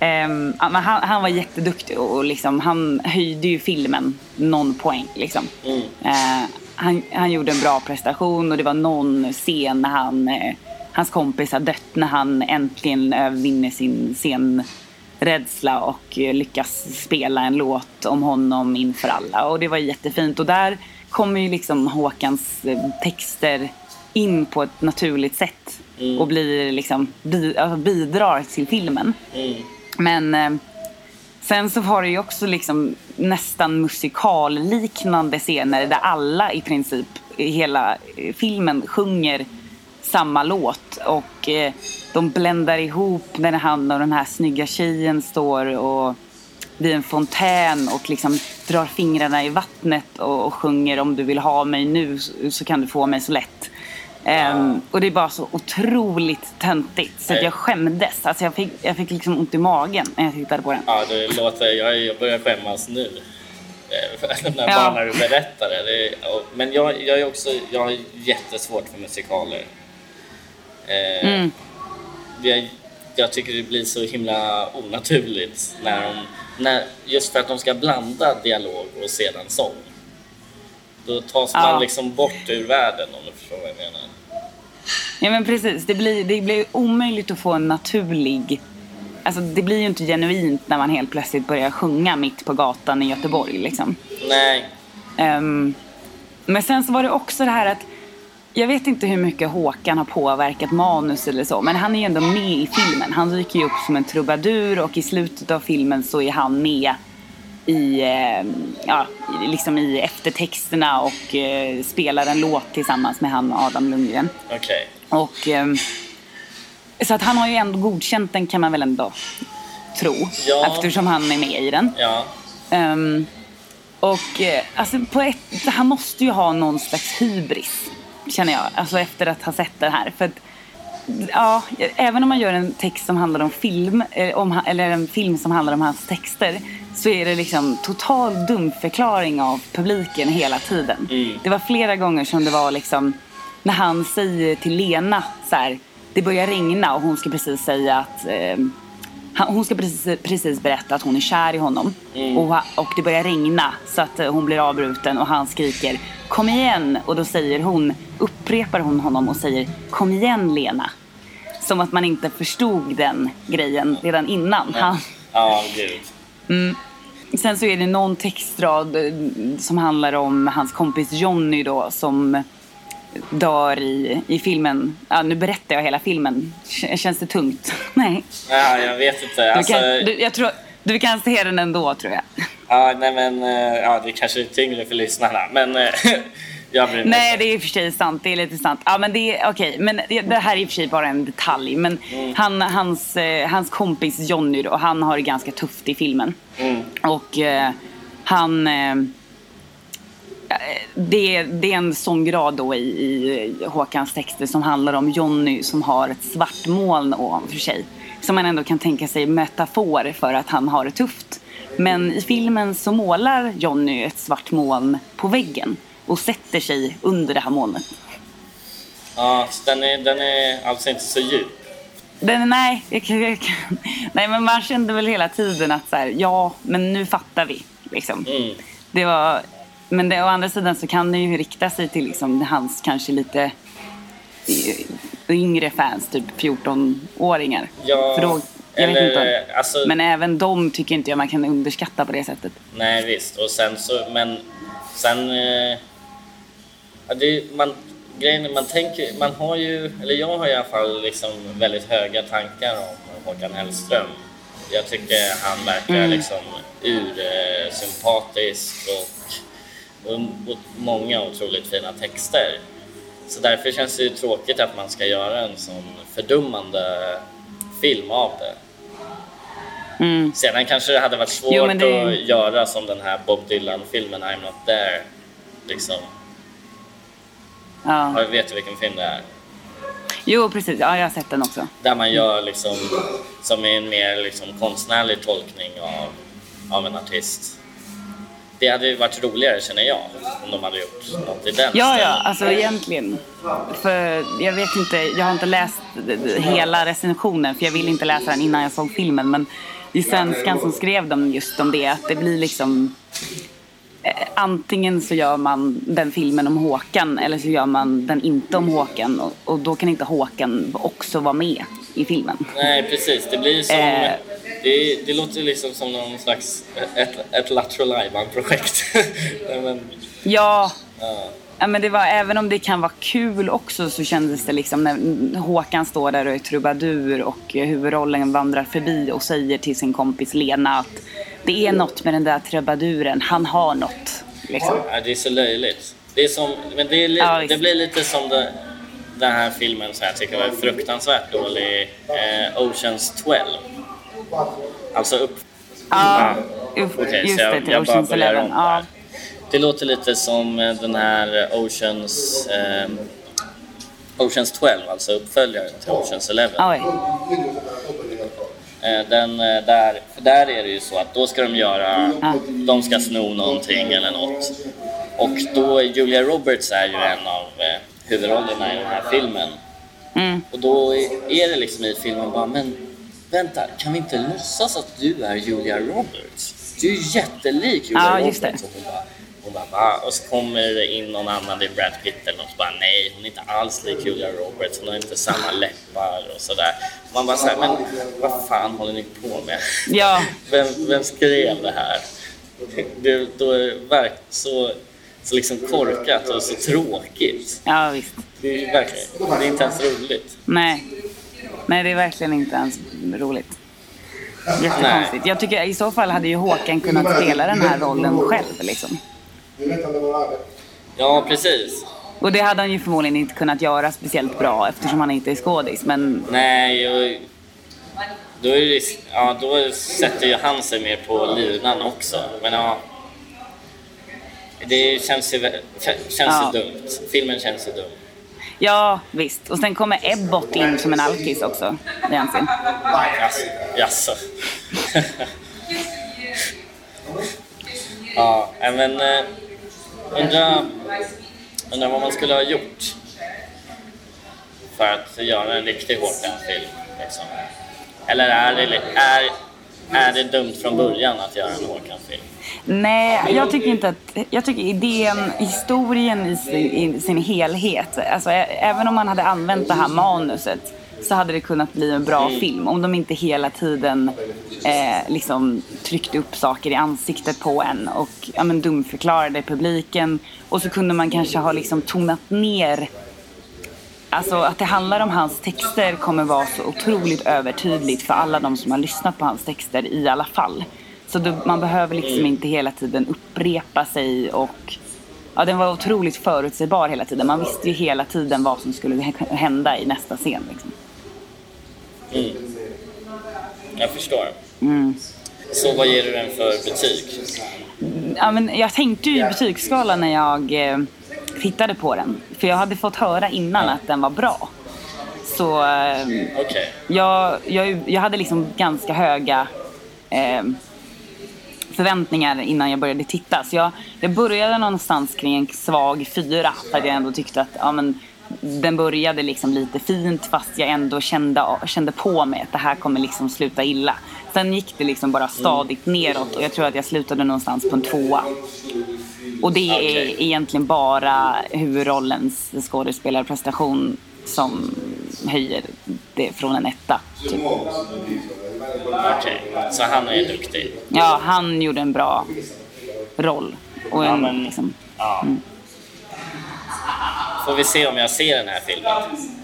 Mm. Men han, han var jätteduktig och liksom, han höjde ju filmen någon poäng. Liksom. Mm. Eh, han, han gjorde en bra prestation och det var någon scen när han, eh, hans kompis har dött när han äntligen övervinner sin scenrädsla och eh, lyckas spela en låt om honom inför alla. Och det var jättefint. Och där kommer ju liksom Håkans texter in på ett naturligt sätt Mm. och blir liksom, bi, alltså bidrar till filmen. Mm. Men eh, sen så var det ju också liksom nästan musikalliknande scener där alla i princip i hela eh, filmen sjunger samma låt och eh, de bländar ihop när han och den här snygga tjejen står och vid en fontän och liksom drar fingrarna i vattnet och, och sjunger om du vill ha mig nu så, så kan du få mig så lätt. Ehm, och det är bara så otroligt töntigt så att jag skämdes. Alltså jag fick, jag fick liksom ont i magen när jag tittade på den. Ja, det låter... Jag, jag börjar skämmas nu. När, Ja. Bara när du berättar det. det men jag, jag är också... Jag har jättesvårt för musikaler. Eh, Mm. jag, jag tycker det blir så himla onaturligt när de... När, just för att de ska blanda dialog och sedan sång. Då tas Ja. man liksom bort ur världen om du förstår vad jag menar. Ja men precis, det blir, det blir omöjligt att få en naturlig... Alltså det blir ju inte genuint när man helt plötsligt börjar sjunga mitt på gatan i Göteborg liksom. Nej. Ehm, men sen så var det också det här att jag vet inte hur mycket Håkan har påverkat manus eller så, men han är ju ändå med i filmen. Han dyker ju upp som en trubadur och i slutet av filmen så är han med i, eh, ja, liksom i eftertexterna och eh, spelar en låt tillsammans med han Adam Lundgren. Okej. Och, eh, så att han har ju ändå godkänt den kan man väl ändå tro. Ja. Eftersom han är med i den. Ja. Ehm, och eh, alltså på ett, han måste ju ha någon slags hybris, känner jag. Alltså efter att ha sett det här. För att, ja, även om man gör en text som handlar om film, eh, om, eller en film som handlar om hans texter, så är det liksom total dumförklaring av publiken hela tiden. Mm. Det var flera gånger som det var liksom, när han säger till Lena så här, det börjar regna och hon ska precis säga att han, hon ska precis, precis berätta att hon är kär i honom. Och, ha- och det börjar regna så att eh, hon blir avbruten och han skriker Kom igen! Och då säger hon, upprepar hon honom och säger Kom igen Lena. Som att man inte förstod den grejen redan innan. Han, Ja, gud. Sen så är det någon textrad eh, som handlar om hans kompis Jonny då som dör i, i filmen. Ja, nu berättar jag hela filmen. Känns det tungt? Nej. Ja, jag vet inte. Du Alltså, kan, du, jag tror, du kan se den ändå tror jag. ja, nej, men, eh, ja, det kanske är tyngre för lyssnarna, men eh, Nej, det är i och för sig sant. Det är lite sant. Ja, men det är okej. Men det, det här är i och för sig bara en detalj. Men han, hans, eh, hans kompis Jonny då, han har det ganska tufft i filmen. Mm. Och eh, han... Eh, det, är- det är en sån grad då i, i Håkans texter som handlar om Jonny som har ett svart moln ovanför sig. Som man ändå kan tänka sig metafor för att han har det tufft. Men i filmen så målar Jonny ett svart moln på väggen och sätter sig under det här molnet. Ja, så den, är, den är alltså inte så djup. Den, nej, jag, jag, kan- nej, men man kände väl hela tiden att så här, ja, men nu fattar vi. Liksom. Mm. Det var, men det, å andra sidan så kan det ju rikta sig till liksom, hans kanske lite eh, yngre fans, typ 14-åringar. Ja, För då, jag vet eller, inte. alltså- Men även de tycker inte jag man kan underskatta på det sättet. Nej, visst. Och sen så, men sen... Eh, ja, det, man, grejen man tänker, man har ju, eller jag har i alla fall liksom väldigt höga tankar om Håkan Hellström. Jag tycker han verkar Mm. liksom ur eh, sympatisk och, och, och många otroligt fina texter. Så därför känns det ju tråkigt att man ska göra en sån fördummande film av det. Mm. Sedan kanske det hade varit svårt Jo, det- att göra som den här Bob Dylan-filmen I'm not there. Liksom. Ja. Jag vet du vilken film det är? Jo, precis. Ja, jag har sett den också. Där man gör liksom, som är en mer liksom konstnärlig tolkning av, av en artist. Det hade ju varit roligare känner jag, om de hade gjort något i den Ja, ja, alltså egentligen. För jag vet inte, jag har inte läst hela recensionen för jag vill inte läsa den innan jag såg filmen. Men i Svenskan så skrev de just om det, att det blir liksom Antingen så gör man den filmen om Håkan eller så gör man den inte om Håkan och, och då kan inte Håkan också vara med i filmen. Nej, precis. Det blir som... Eh. Det, det låter liksom som någon slags... Ett, ett. Nej, men, Ja, ja. Ja, men det var, även om det kan vara kul också så kändes det liksom när Håkan står där och är trubadur och eh, huvudrollen vandrar förbi och säger till sin kompis Lena att det är något med den där trubaduren, han har något. Liksom. Ja, det är så löjligt. Det, är som, men det, är li, Ja, det blir lite som det, den här filmen som jag tycker var fruktansvärt dålig, eh, Oceans 12. Alltså upp... Ja, uff, Okej, just så jag, det, till jag bara Oceans börjar Eleven. om Ja. där. Det låter lite som eh, den här Oceans... Eh, Oceans 12, alltså uppföljaren till Oceans 11. Oj. Eh, Den, eh, där, för där är det ju så att då ska de göra, Ja. de ska sno någonting eller något. Och då, Julia Roberts är ju en av eh, huvudrollerna i den här filmen. Mm. Och då är det liksom i filmen bara, men vänta, kan vi inte låtsas att du är Julia Roberts? Du är ju jättelik Julia Ja, Roberts. Och bara, va? Och så kommer det in någon annan, det är Brad Pitt eller något, och bara nej, hon är inte alls lik Julia Roberts, hon har inte samma läppar och sådär. Man bara såhär, men vad fan håller ni på med? Ja, Vem, vem skrev det här? Det, då är det verk, så, så liksom korkat och så tråkigt. Ja, visst. Det är verkligen, det är inte ens roligt. Nej. Nej, det är verkligen inte ens roligt. Jättekonstigt. Jag tycker i så fall hade ju Håkan kunnat spela den här rollen själv liksom. Ja, precis. Och det hade han ju förmodligen inte kunnat göra speciellt bra eftersom han inte är skådis. Men Nej, och då, är det, ja, då sätter ju han sig mer på linan också. Men ja, det känns ju, känns Ja. ju dumt. Filmen känns ju dum. ja, visst. Och sen kommer Ebbot in som en alkis också i hans scen. Jaså? Jaså. ja, men eh, undrar, undra vad man skulle ha gjort för att göra en riktigt Håkan-film. Liksom. Eller är det, är, är det dumt från början att göra en Håkan-film? Nej, jag tycker inte att... Jag tycker idén, historien i sin, i sin helhet. Alltså, ä- även om man hade använt det här manuset så hade det kunnat bli en bra film. Om de inte hela tiden eh, liksom tryckte upp saker i ansiktet på en och ja, men, dumförklarade publiken. Och så kunde man kanske ha liksom tonat ner Alltså att det handlar om hans texter kommer vara så otroligt övertydligt för alla de som har lyssnat på hans texter i alla fall. Så du, man behöver liksom inte hela tiden upprepa sig och ja, den var otroligt förutsägbar hela tiden. Man visste ju hela tiden vad som skulle hä- hända i nästa scen. Liksom. Jag förstår. Mm. Så vad ger du den för betyg? Ja, men jag tänkte ju i betygsskalan när jag eh, tittade på den. För jag hade fått höra innan att den var bra. Så eh, Okej. jag, jag, jag hade liksom ganska höga eh, förväntningar innan jag började titta. Så jag, jag började någonstans kring en svag fyra. För att jag ändå tyckte att ja, men, den började liksom lite fint fast jag ändå kände, kände på mig att det här kommer liksom sluta illa. Sen gick det liksom bara stadigt neråt och jag tror att jag slutade någonstans på en tvåa. Och det är Okej. egentligen bara huvudrollens skådespelarprestation som höjer det från en etta. Typ. Okej. Så han är duktig. Ja, han gjorde en bra roll. Och en, Ja, men- liksom, Ja. Får vi se om jag ser den här filmen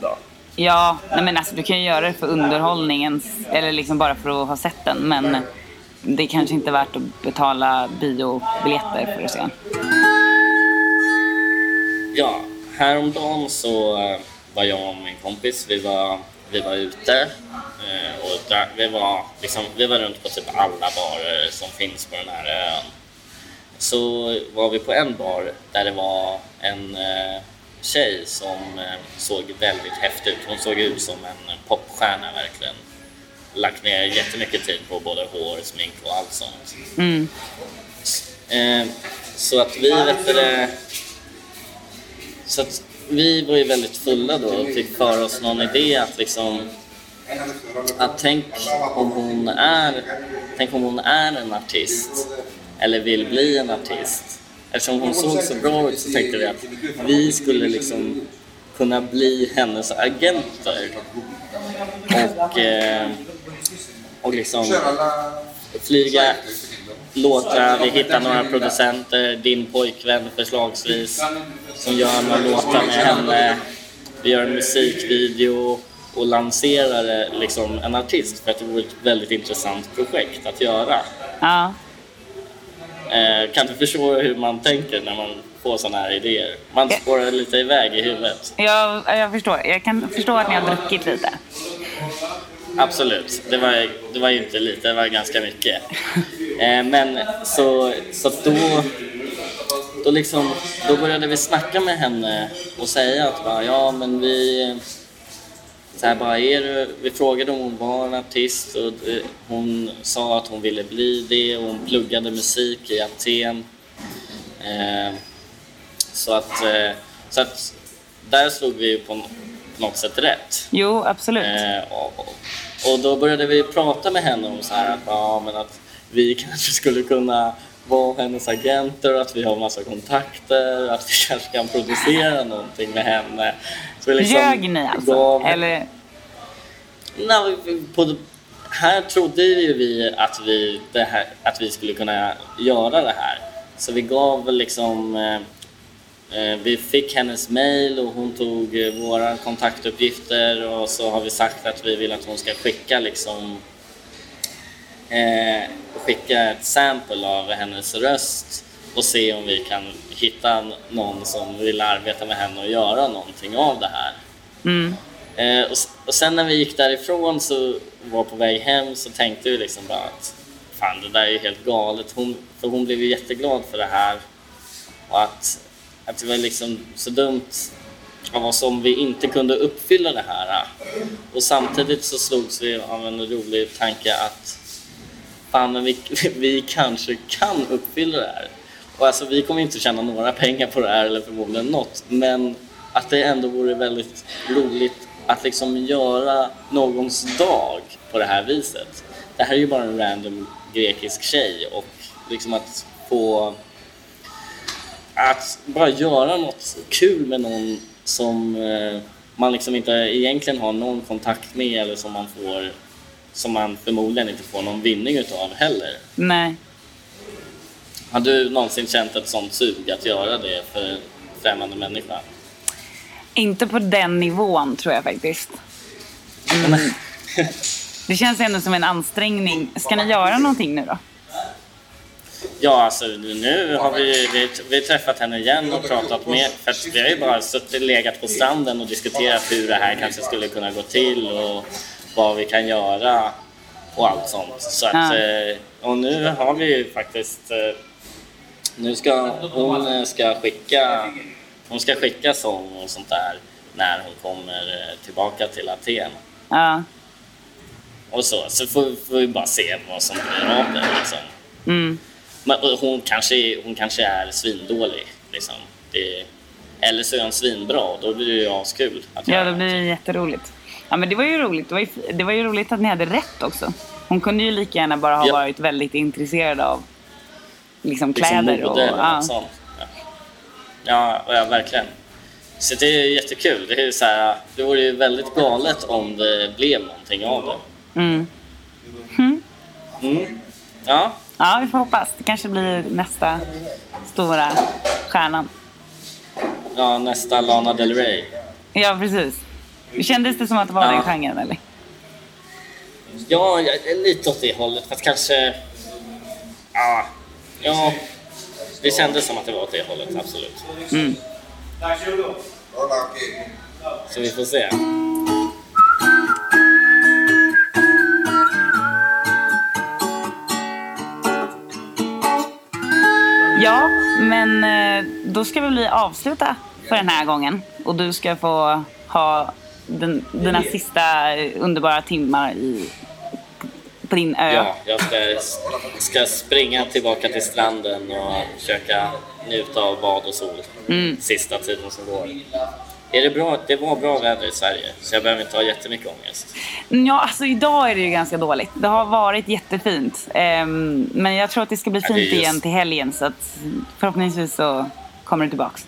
då. ja, nej men alltså du kan ju göra det för underhållningens, eller liksom bara för att ha sett den. Men det är kanske inte värt att betala biobiljetter för att se den. Ja, häromdagen så eh, var jag och min kompis, vi var, vi var ute eh, och där, vi, var, liksom, vi var runt på typ alla barer som finns på den här ön. Så var vi på en bar där det var en eh, tjej som eh, såg väldigt häftig ut. Hon såg ut som en popstjärna verkligen. Lagt ner jättemycket tid på både hår, smink och allt sånt. Mm. Eh, så att vi vet du så att vi var ju väldigt fulla då och fick för oss någon idé att liksom att tänk om hon är tänk om hon är en artist eller vill bli en artist. Eftersom hon såg så bra ut så tänkte vi att vi skulle liksom kunna bli hennes agenter och, eh, och liksom flyga låtar, vi hittar några producenter, din pojkvän förslagsvis, som gör några låtar med henne. Vi gör en musikvideo och lanserar eh, liksom en artist för att det vore ett väldigt intressant projekt att göra. Ja. Eh, kan du förstå hur man tänker när man får sådana här idéer? Man Ja. spårar lite iväg i huvudet. Jag, jag förstår. Jag kan förstå att ni har druckit lite. Absolut, det var, det var ju inte lite, det var ganska mycket. Eh, men så, så då, då, liksom, då började vi snacka med henne och säga att bara, ja men vi... Så här, bara, är du, vi frågade om hon var en artist och det, hon sa att hon ville bli det och hon pluggade musik i Aten. Eh, så, att, eh, så att där slog vi på något sätt rätt. Jo, absolut. Eh, och då började vi prata med henne om så här att, ja, men att vi kanske skulle kunna vara hennes agenter och att vi har massa kontakter, att vi kanske kan producera någonting med henne. Så liksom Ljög ni alltså? gav- Eller? Nej, på, här trodde ju vi att vi, här, att vi skulle kunna göra det här. Så vi gav liksom eh, Eh, vi fick hennes mail och hon tog eh, våra kontaktuppgifter och så har vi sagt att vi vill att hon ska skicka liksom eh, skicka ett sample av hennes röst och se om vi kan hitta någon som vill arbeta med henne och göra någonting av det här. Mm. Eh, och, och sen när vi gick därifrån så var på väg hem så tänkte vi liksom bara att fan det där är ju helt galet. Hon, för hon blev ju jätteglad för det här och att, att det var liksom så dumt av oss om vi inte kunde uppfylla det här. Och samtidigt så slogs vi av en rolig tanke att fan men vi, vi kanske kan uppfylla det här. Och alltså vi kommer inte tjäna några pengar på det här eller förmodligen något men att det ändå vore väldigt roligt att liksom göra någons dag på det här viset. Det här är ju bara en random grekisk tjej och liksom att få att bara göra något kul med någon som eh, man liksom inte egentligen har någon kontakt med eller som man får som man förmodligen inte får någon vinning utav heller. Nej. Har du någonsin känt ett sånt sug att göra det för en främmande människa? Inte på den nivån tror jag faktiskt. Mm. Det känns ändå som en ansträngning. Ska ni göra någonting nu då? Ja, alltså nu har vi, vi, vi träffat henne igen och pratat med, för vi har ju bara suttit legat på stranden och diskuterat hur det här kanske skulle kunna gå till och vad vi kan göra och allt sånt. Så att, eh, och nu har vi ju faktiskt, eh, nu ska hon eh, ska skicka, hon ska skicka sång och sånt där när hon kommer tillbaka till Aten. Ja. Och så, så får, får vi bara se vad som blir av det liksom. Mm. Men hon kanske, hon kanske är svindålig. Liksom. Det, eller så är hon svinbra och då blir det ju askul. Att Ja, det blir någonting. jätteroligt. Ja, men det var ju roligt. Det var ju, det var ju roligt att ni hade rätt också. Hon kunde ju lika gärna bara ha Ja. varit väldigt intresserad av liksom liksom kläder. och, mode och ja. allt sånt. Ja. Ja, ja, verkligen. Så det är jättekul. Det, är så här, det vore ju väldigt galet om det blev någonting av det. Mm. Mm. Ja, ja, vi får hoppas. Det kanske blir nästa stora stjärnan. ja, nästa Lana Del Rey. Ja, precis. Kändes det som att det var Ja. den genren eller? Ja, lite åt det hållet. Fast kanske... Ja, ja, det kändes som att det var åt det hållet, absolut. Mm. Så vi får se. Ja, men eh, då ska vi bli avsluta för den här gången. Och du ska få ha den, dina sista underbara timmar i, på din ö. Ja, jag ska, ska springa tillbaka till stranden och försöka njuta av bad och sol sista tiden som går. Är det, bra? det var bra väder i Sverige, så jag behöver inte ha jättemycket ångest. Ja, alltså idag är det ju ganska dåligt. Det har varit jättefint. Ehm, men jag tror att det ska bli Ja, det fint just- igen till helgen. Så att förhoppningsvis så kommer du tillbaks.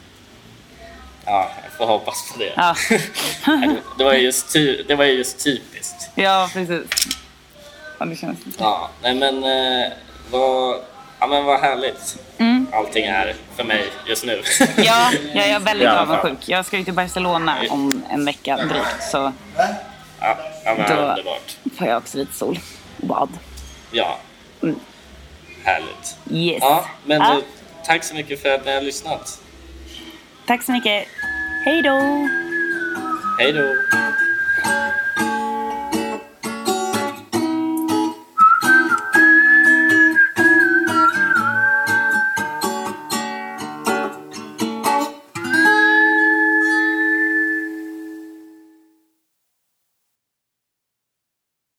Ja, jag får hoppas på det. Ja. det, var ju just ty- det var ju just typiskt. ja, precis. Ja, det känns Ja, nej men eh, vad, ja, men vad härligt Mm. allting är för mig just nu. Ja, jag är väldigt avundsjuk. Jag ska ju till Barcelona om en vecka drygt. Så Ja, ja men Då- underbart. får jag också lite sol och bad. Ja. Mm. Härligt. Yes. Ja, men Ja, eh, tack så mycket för att ni har lyssnat. Tack så mycket. Hej då! Hej då!